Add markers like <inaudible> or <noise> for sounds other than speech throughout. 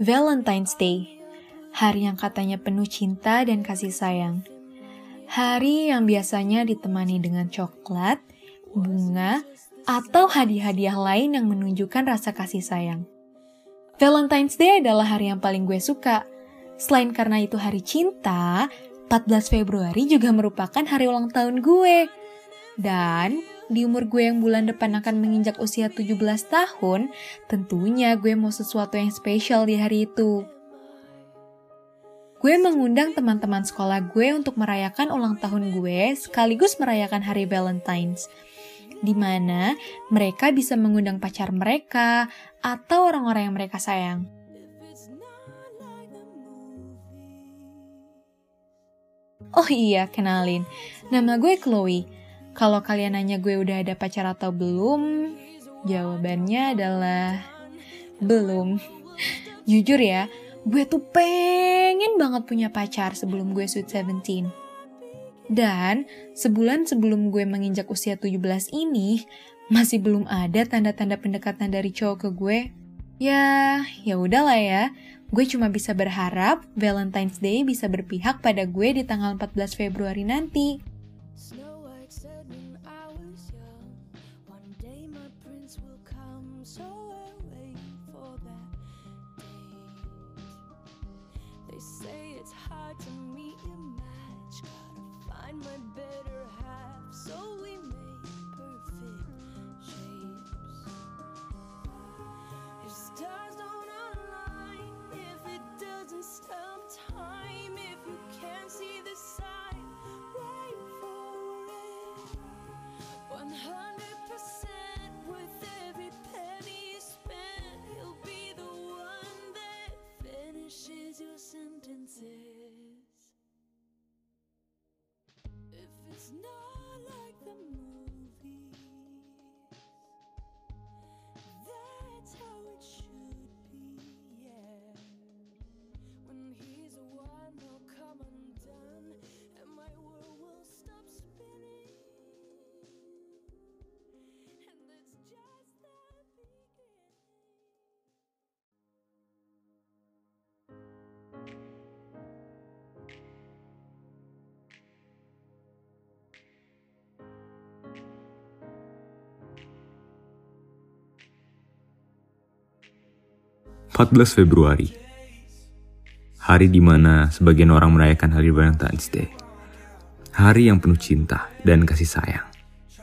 Valentine's Day, hari yang katanya penuh cinta dan kasih sayang. Hari yang biasanya ditemani dengan coklat, bunga, atau hadiah-hadiah lain yang menunjukkan rasa kasih sayang. Valentine's Day adalah hari yang paling gue suka. Selain karena itu hari cinta, 14 Februari juga merupakan hari ulang tahun gue. Dan di umur gue yang bulan depan akan menginjak usia 17 tahun, tentunya gue mau sesuatu yang spesial di hari itu. Gue mengundang teman-teman sekolah gue untuk merayakan ulang tahun gue sekaligus merayakan hari Valentine's. Di mana mereka bisa mengundang pacar mereka atau orang-orang yang mereka sayang. Oh iya, kenalin. Nama gue Chloe. Kalau kalian nanya gue udah ada pacar atau belum, jawabannya adalah belum. <laughs> Jujur ya, gue tuh pengen banget punya pacar sebelum gue sweet 17. Dan sebulan sebelum gue menginjak usia 17 ini, masih belum ada tanda-tanda pendekatan dari cowok ke gue. Ya, ya udahlah ya. Gue cuma bisa berharap Valentine's Day bisa berpihak pada gue di tanggal 14 Februari nanti. hard to meet your match. Gotta find my bed. Empat Februari Hari di mana sebagian orang merayakan hari Valentine's Day. Hari yang penuh cinta dan kasih sayang.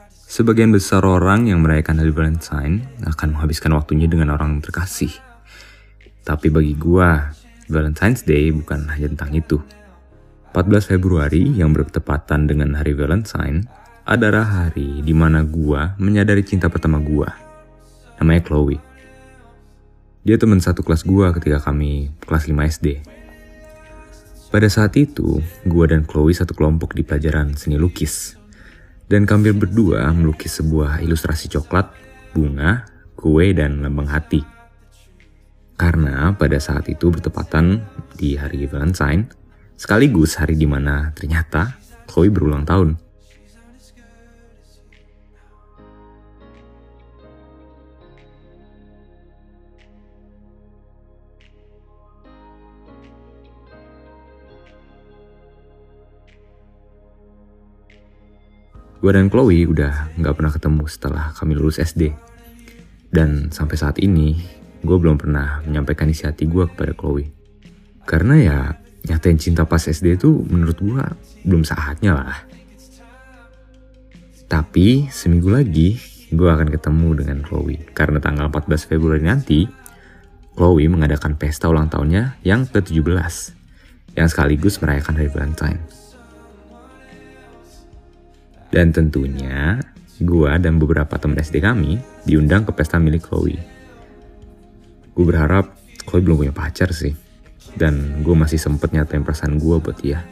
Sebagian besar orang yang merayakan hari Valentine akan menghabiskan waktunya dengan orang terkasih. Tapi bagi gua, Valentine's Day bukan hanya tentang itu. 14 Februari yang bertepatan dengan hari Valentine adalah hari di mana gua menyadari cinta pertama gua. Namanya Chloe. Dia teman satu kelas gua ketika kami kelas 5 SD. Pada saat itu, gua dan Chloe satu kelompok di pelajaran seni lukis. Dan kami berdua melukis sebuah ilustrasi coklat, bunga, kue, dan lambang hati. Karena pada saat itu bertepatan di hari Valentine, sekaligus hari di mana ternyata Chloe berulang tahun. Gue dan Chloe udah nggak pernah ketemu setelah kami lulus SD. Dan sampai saat ini, gue belum pernah menyampaikan isi hati gue kepada Chloe. Karena ya, nyatain cinta pas SD itu menurut gue belum saatnya lah. Tapi seminggu lagi, gue akan ketemu dengan Chloe. Karena tanggal 14 Februari nanti, Chloe mengadakan pesta ulang tahunnya yang ke-17. Yang sekaligus merayakan hari Valentine. Dan tentunya gua dan beberapa teman SD kami diundang ke pesta milik Chloe. Gue berharap Chloe belum punya pacar sih. Dan gue masih sempet nyatain perasaan gue buat dia.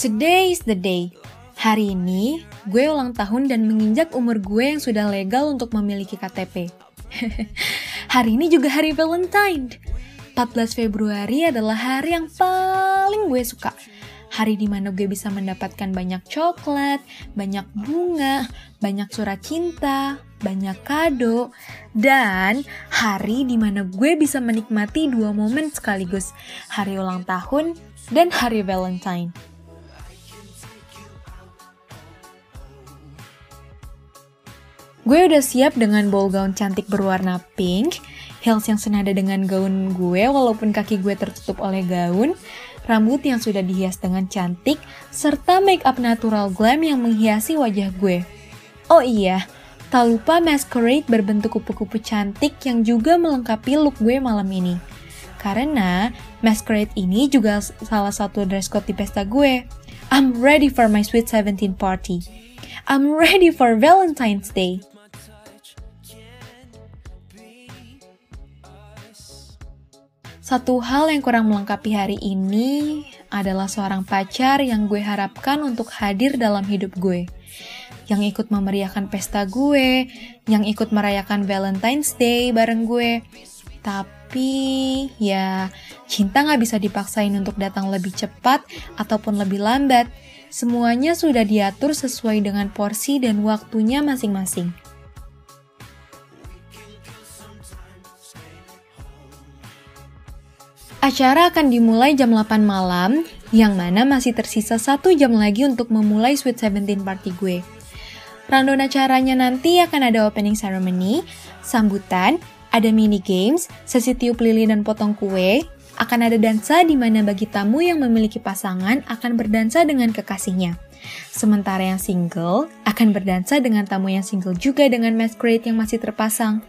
Today is the day. Hari ini, gue ulang tahun dan menginjak umur gue yang sudah legal untuk memiliki KTP. <laughs> hari ini juga hari Valentine. 14 Februari adalah hari yang paling gue suka. Hari di mana gue bisa mendapatkan banyak coklat, banyak bunga, banyak surat cinta, banyak kado, dan hari di mana gue bisa menikmati dua momen sekaligus, hari ulang tahun dan hari Valentine. Gue udah siap dengan ball gown cantik berwarna pink, heels yang senada dengan gaun gue walaupun kaki gue tertutup oleh gaun, rambut yang sudah dihias dengan cantik, serta make up natural glam yang menghiasi wajah gue. Oh iya, tak lupa masquerade berbentuk kupu-kupu cantik yang juga melengkapi look gue malam ini. Karena masquerade ini juga salah satu dress code di pesta gue. I'm ready for my sweet 17 party. I'm ready for Valentine's Day. Satu hal yang kurang melengkapi hari ini adalah seorang pacar yang gue harapkan untuk hadir dalam hidup gue. Yang ikut memeriahkan pesta gue, yang ikut merayakan Valentine's Day bareng gue. Tapi ya cinta gak bisa dipaksain untuk datang lebih cepat ataupun lebih lambat. Semuanya sudah diatur sesuai dengan porsi dan waktunya masing-masing. Acara akan dimulai jam 8 malam, yang mana masih tersisa satu jam lagi untuk memulai Sweet Seventeen party gue. Rundown acaranya nanti akan ada opening ceremony, sambutan, ada mini games, sesi tiup lilin dan potong kue, akan ada dansa di mana bagi tamu yang memiliki pasangan akan berdansa dengan kekasihnya. Sementara yang single akan berdansa dengan tamu yang single juga dengan masquerade yang masih terpasang.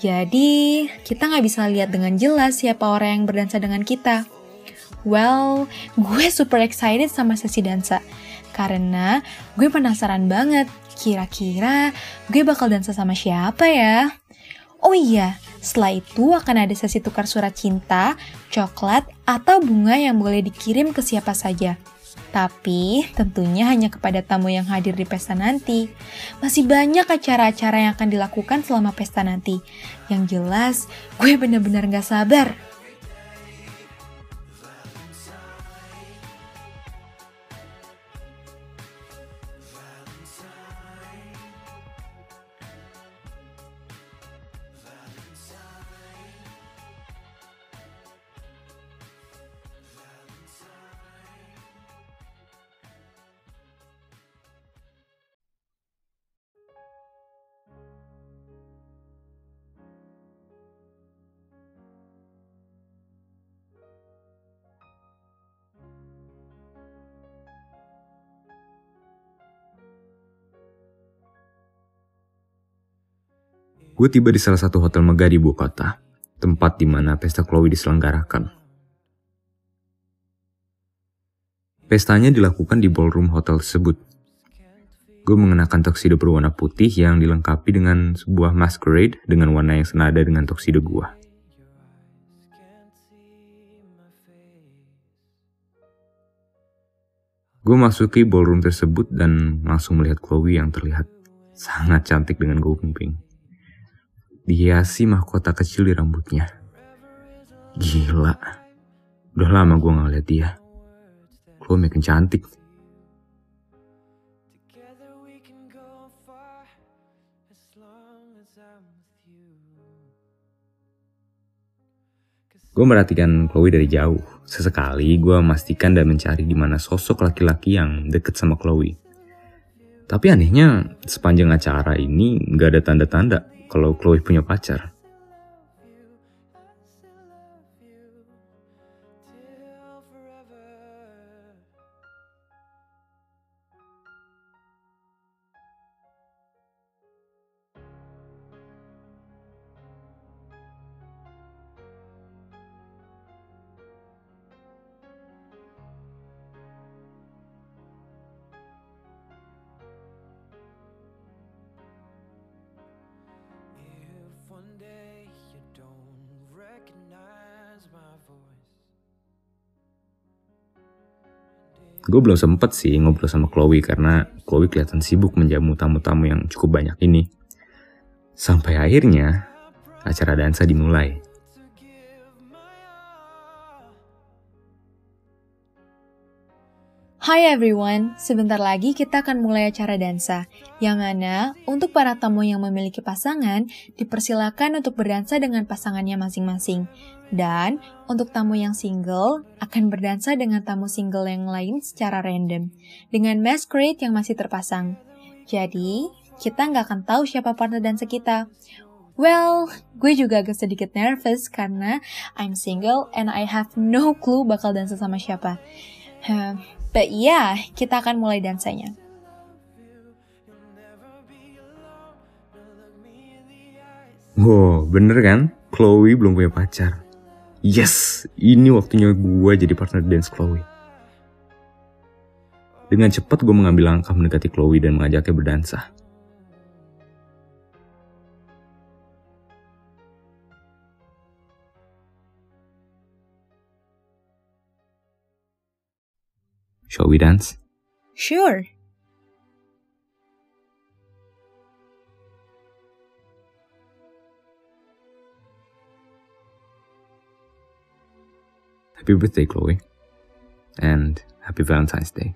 Jadi, kita nggak bisa lihat dengan jelas siapa orang yang berdansa dengan kita. Well, gue super excited sama sesi dansa. Karena gue penasaran banget, kira-kira gue bakal dansa sama siapa ya? Oh iya, setelah itu akan ada sesi tukar surat cinta, coklat, atau bunga yang boleh dikirim ke siapa saja. Tapi tentunya hanya kepada tamu yang hadir di pesta nanti. Masih banyak acara-acara yang akan dilakukan selama pesta nanti. Yang jelas, gue bener-bener gak sabar Gue tiba di salah satu hotel megah di ibu kota, tempat di mana pesta Chloe diselenggarakan. Pestanya dilakukan di ballroom hotel tersebut. Gue mengenakan tuxedo berwarna putih yang dilengkapi dengan sebuah masquerade dengan warna yang senada dengan tuxedo gue. Gue masuki ballroom tersebut dan langsung melihat Chloe yang terlihat sangat cantik dengan gaun pink dihiasi mahkota kecil di rambutnya. Gila. Udah lama gue gak liat dia. Chloe makin cantik. Gue merhatikan Chloe dari jauh. Sesekali gue memastikan dan mencari di mana sosok laki-laki yang deket sama Chloe. Tapi anehnya, sepanjang acara ini gak ada tanda-tanda kalau Chloe punya pacar. Gue belum sempet sih ngobrol sama Chloe karena Chloe kelihatan sibuk menjamu tamu-tamu yang cukup banyak ini. Sampai akhirnya acara dansa dimulai. Hai everyone, sebentar lagi kita akan mulai acara dansa, yang mana untuk para tamu yang memiliki pasangan, dipersilakan untuk berdansa dengan pasangannya masing-masing. Dan untuk tamu yang single, akan berdansa dengan tamu single yang lain secara random, dengan masquerade yang masih terpasang. Jadi, kita nggak akan tahu siapa partner dansa kita. Well, gue juga agak sedikit nervous karena I'm single and I have no clue bakal dansa sama siapa. But yeah, kita akan mulai dansanya. Wow, bener kan? Chloe belum punya pacar. Yes, ini waktunya gue jadi partner dance Chloe. Dengan cepat gue mengambil langkah mendekati Chloe dan mengajaknya berdansa. Shall we dance? Sure. Happy birthday, Chloe. And happy Valentine's Day.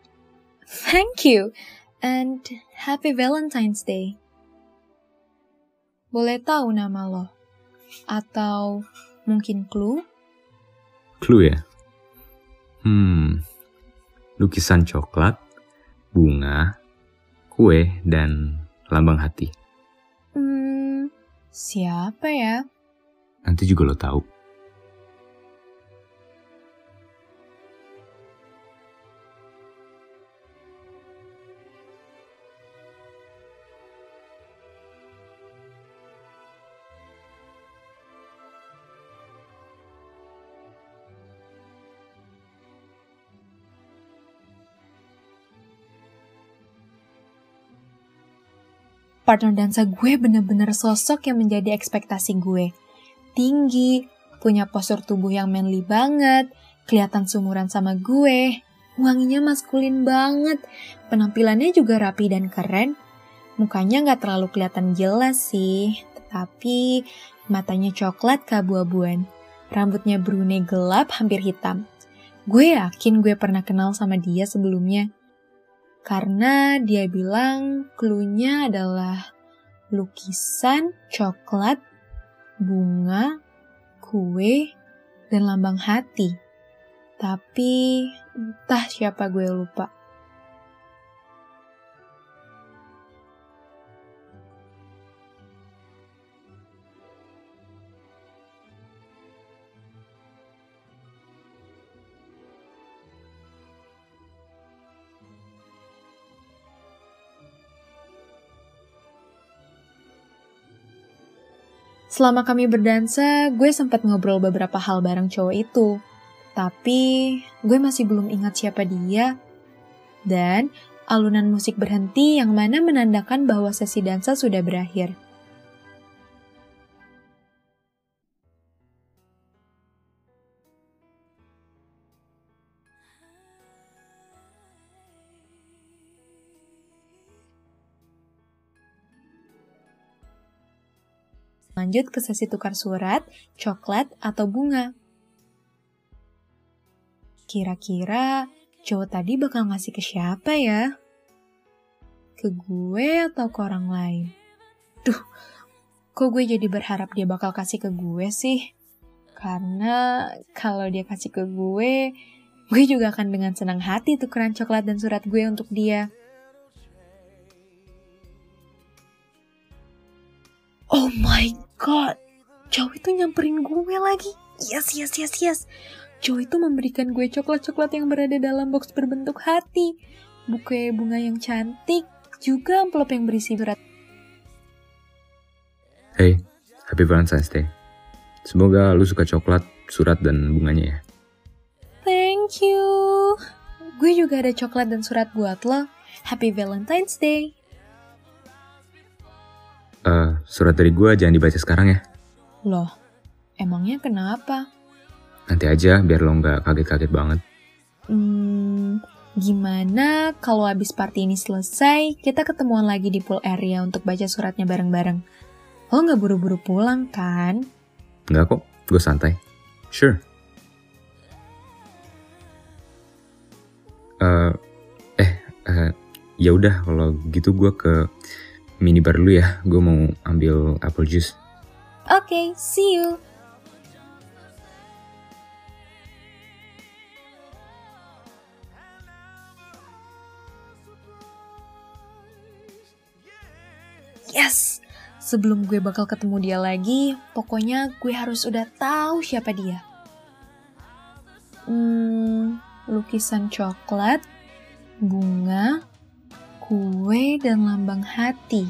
Thank you. And happy Valentine's Day. Boleh tahu nama lo? Atau mungkin clue? Clue ya? Hmm, lukisan coklat, bunga, kue, dan lambang hati. Hmm, siapa ya? Nanti juga lo tahu. Partner dansa gue bener-bener sosok yang menjadi ekspektasi gue. Tinggi, punya postur tubuh yang manly banget, kelihatan sumuran sama gue, wanginya maskulin banget, penampilannya juga rapi dan keren. Mukanya nggak terlalu kelihatan jelas sih, tetapi matanya coklat keabu-abuan, rambutnya brune gelap hampir hitam. Gue yakin gue pernah kenal sama dia sebelumnya. Karena dia bilang klunya adalah lukisan, coklat, bunga, kue, dan lambang hati. Tapi entah siapa gue lupa. Selama kami berdansa, gue sempat ngobrol beberapa hal bareng cowok itu. Tapi, gue masih belum ingat siapa dia. Dan, alunan musik berhenti yang mana menandakan bahwa sesi dansa sudah berakhir. Lanjut ke sesi tukar surat, coklat, atau bunga. Kira-kira cowok tadi bakal ngasih ke siapa ya? Ke gue atau ke orang lain? Duh, kok gue jadi berharap dia bakal kasih ke gue sih? Karena kalau dia kasih ke gue, gue juga akan dengan senang hati tukeran coklat dan surat gue untuk dia. Oh my god, Joe itu nyamperin gue lagi. Yes, yes, yes, yes. Joe itu memberikan gue coklat-coklat yang berada dalam box berbentuk hati. Buke bunga yang cantik, juga amplop yang berisi surat. Hey, happy Valentine's Day. Semoga lu suka coklat, surat, dan bunganya ya. Thank you. Gue juga ada coklat dan surat buat lo. Happy Valentine's Day uh, surat dari gue jangan dibaca sekarang ya. Loh, emangnya kenapa? Nanti aja biar lo nggak kaget-kaget banget. Hmm, Gimana kalau abis party ini selesai, kita ketemuan lagi di pool area untuk baca suratnya bareng-bareng? Lo nggak buru-buru pulang kan? Nggak kok, gue santai. Sure. Uh, eh, uh, ya udah kalau gitu gue ke minibar dulu ya. Gue mau ambil apple juice. Oke, okay, see you. Yes! Sebelum gue bakal ketemu dia lagi, pokoknya gue harus udah tahu siapa dia. Hmm, lukisan coklat, bunga, kue, dan lambang hati.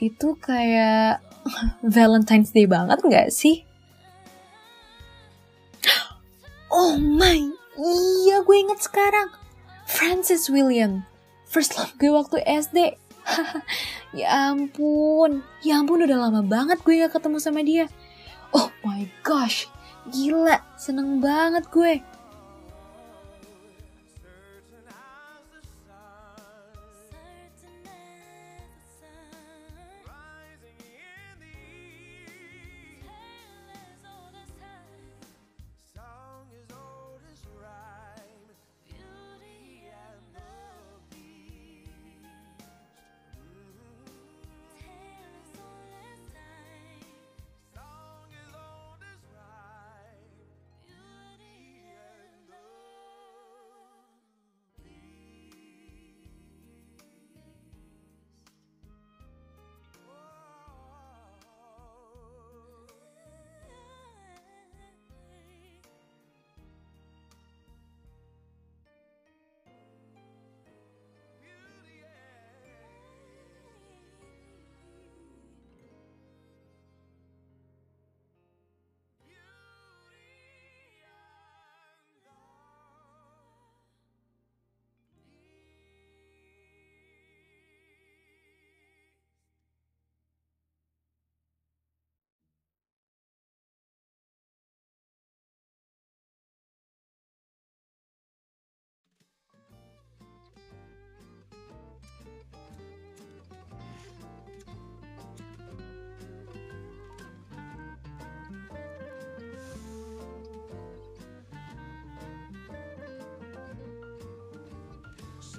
Itu kayak <laughs> Valentine's Day banget gak sih? <gasps> Oh my, iya gue inget sekarang. Francis William. First love gue waktu SD. <laughs> ya ampun, ya ampun udah lama banget gue gak ketemu sama dia. Oh my gosh, gila, seneng banget gue.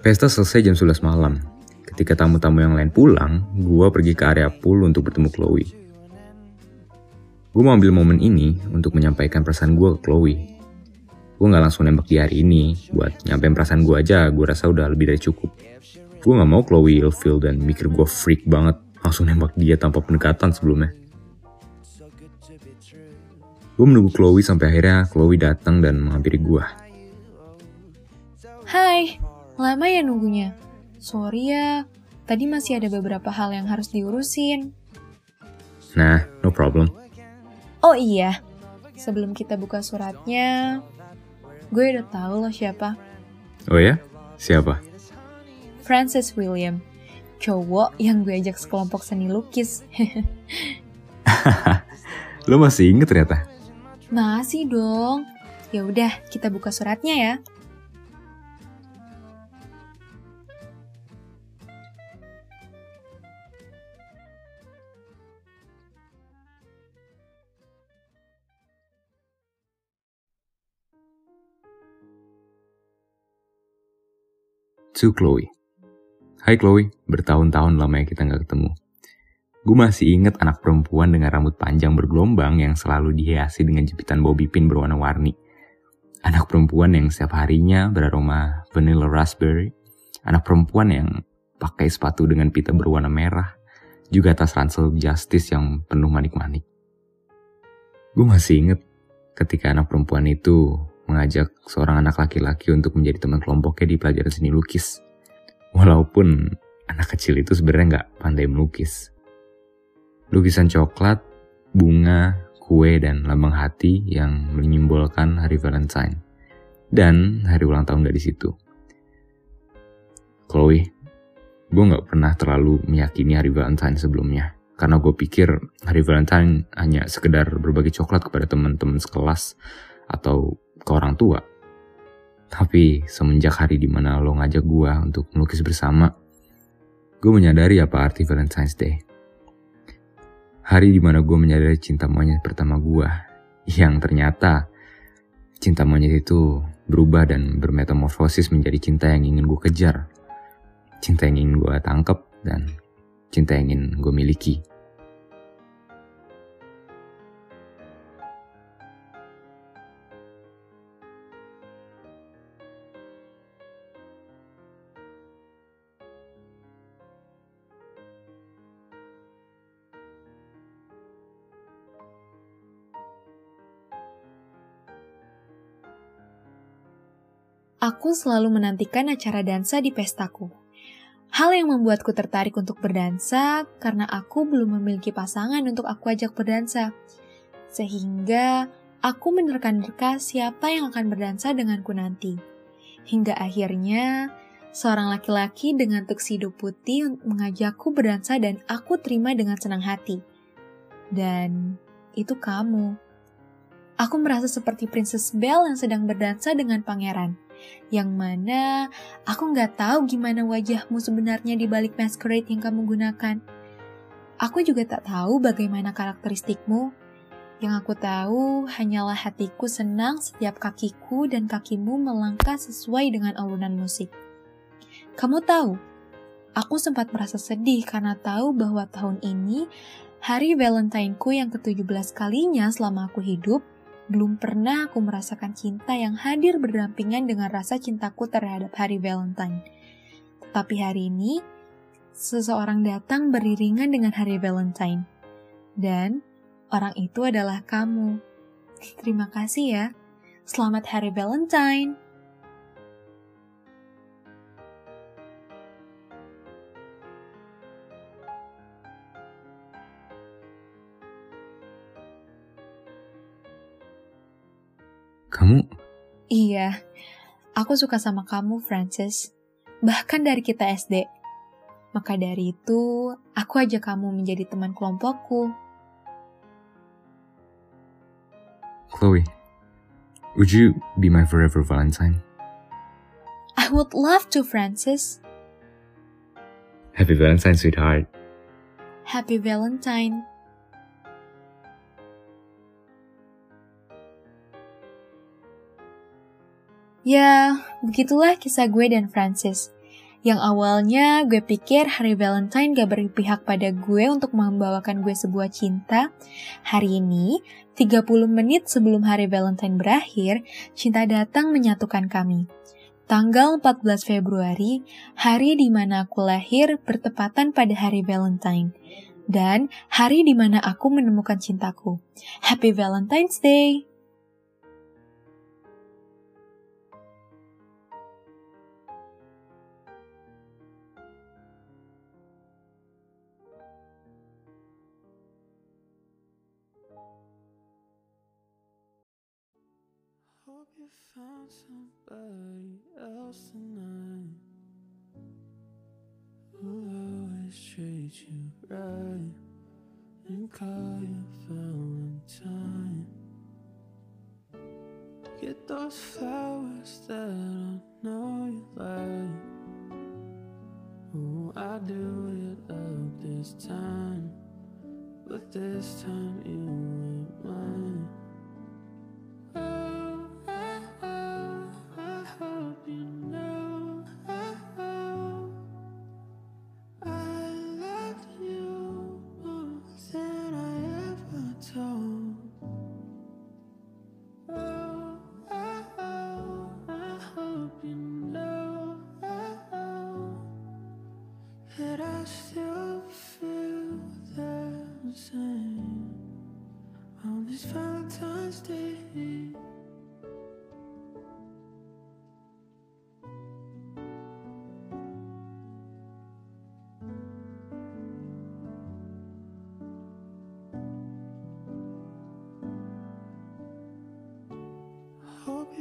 Pesta selesai jam 11 malam. Ketika tamu-tamu yang lain pulang, gue pergi ke area pool untuk bertemu Chloe. Gue mau ambil momen ini untuk menyampaikan perasaan gue ke Chloe. Gue gak langsung nembak di hari ini, buat nyampein perasaan gue aja, gue rasa udah lebih dari cukup. Gue gak mau Chloe ilfeel dan mikir gue freak banget langsung nembak dia tanpa pendekatan sebelumnya. Gue menunggu Chloe sampai akhirnya Chloe datang dan menghampiri gue. Hai, Lama ya nunggunya? Sorry ya, tadi masih ada beberapa hal yang harus diurusin. Nah, no problem. Oh iya, sebelum kita buka suratnya, gue udah tahu loh siapa. Oh ya? Siapa? Francis William, cowok yang gue ajak sekelompok seni lukis. <laughs> Lo masih inget ternyata? Masih dong. Ya udah, kita buka suratnya ya. To Chloe. Hai Chloe, bertahun-tahun lama ya kita nggak ketemu. Gue masih inget anak perempuan dengan rambut panjang bergelombang yang selalu dihiasi dengan jepitan bobby pin berwarna-warni. Anak perempuan yang setiap harinya beraroma vanilla raspberry. Anak perempuan yang pakai sepatu dengan pita berwarna merah. Juga tas ransel justice yang penuh manik-manik. Gue masih inget ketika anak perempuan itu mengajak seorang anak laki-laki untuk menjadi teman kelompoknya di pelajaran seni lukis. Walaupun anak kecil itu sebenarnya nggak pandai melukis. Lukisan coklat, bunga, kue, dan lambang hati yang menyimbolkan hari Valentine. Dan hari ulang tahun dari situ. Chloe, gue nggak pernah terlalu meyakini hari Valentine sebelumnya. Karena gue pikir hari Valentine hanya sekedar berbagi coklat kepada teman-teman sekelas atau ke orang tua. Tapi semenjak hari di mana lo ngajak gue untuk melukis bersama, gue menyadari apa arti Valentine's Day. Hari di mana gue menyadari cinta monyet pertama gue, yang ternyata cinta monyet itu berubah dan bermetamorfosis menjadi cinta yang ingin gue kejar. Cinta yang ingin gue tangkap dan cinta yang ingin gue miliki. Aku selalu menantikan acara dansa di pestaku. Hal yang membuatku tertarik untuk berdansa karena aku belum memiliki pasangan untuk aku ajak berdansa. Sehingga aku menerka-nerka siapa yang akan berdansa denganku nanti. Hingga akhirnya seorang laki-laki dengan tuxedo putih mengajakku berdansa dan aku terima dengan senang hati. Dan itu kamu. Aku merasa seperti Princess Belle yang sedang berdansa dengan pangeran yang mana aku nggak tahu gimana wajahmu sebenarnya di balik masquerade yang kamu gunakan. Aku juga tak tahu bagaimana karakteristikmu. Yang aku tahu hanyalah hatiku senang setiap kakiku dan kakimu melangkah sesuai dengan alunan musik. Kamu tahu, aku sempat merasa sedih karena tahu bahwa tahun ini hari Valentineku yang ke-17 kalinya selama aku hidup belum pernah aku merasakan cinta yang hadir berdampingan dengan rasa cintaku terhadap hari Valentine. Tetapi hari ini, seseorang datang beriringan dengan hari Valentine. Dan orang itu adalah kamu. Terima kasih ya. Selamat hari Valentine. Kamu? Iya, aku suka sama kamu, Francis. Bahkan dari kita SD. Maka dari itu, aku ajak kamu menjadi teman kelompokku. Chloe, would you be my forever Valentine? I would love to, Francis. Happy Valentine, sweetheart. Happy Valentine. Ya, begitulah kisah gue dan Francis. Yang awalnya gue pikir hari Valentine gak berpihak pada gue untuk membawakan gue sebuah cinta. Hari ini, 30 menit sebelum hari Valentine berakhir, cinta datang menyatukan kami. Tanggal 14 Februari, hari di mana aku lahir bertepatan pada hari Valentine. Dan hari di mana aku menemukan cintaku. Happy Valentine's Day! Found somebody else tonight who'll always treat you right and call you Valentine. Get those flowers that I know you like. Oh, I do it up this time, but this time you ain't mine.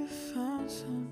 found some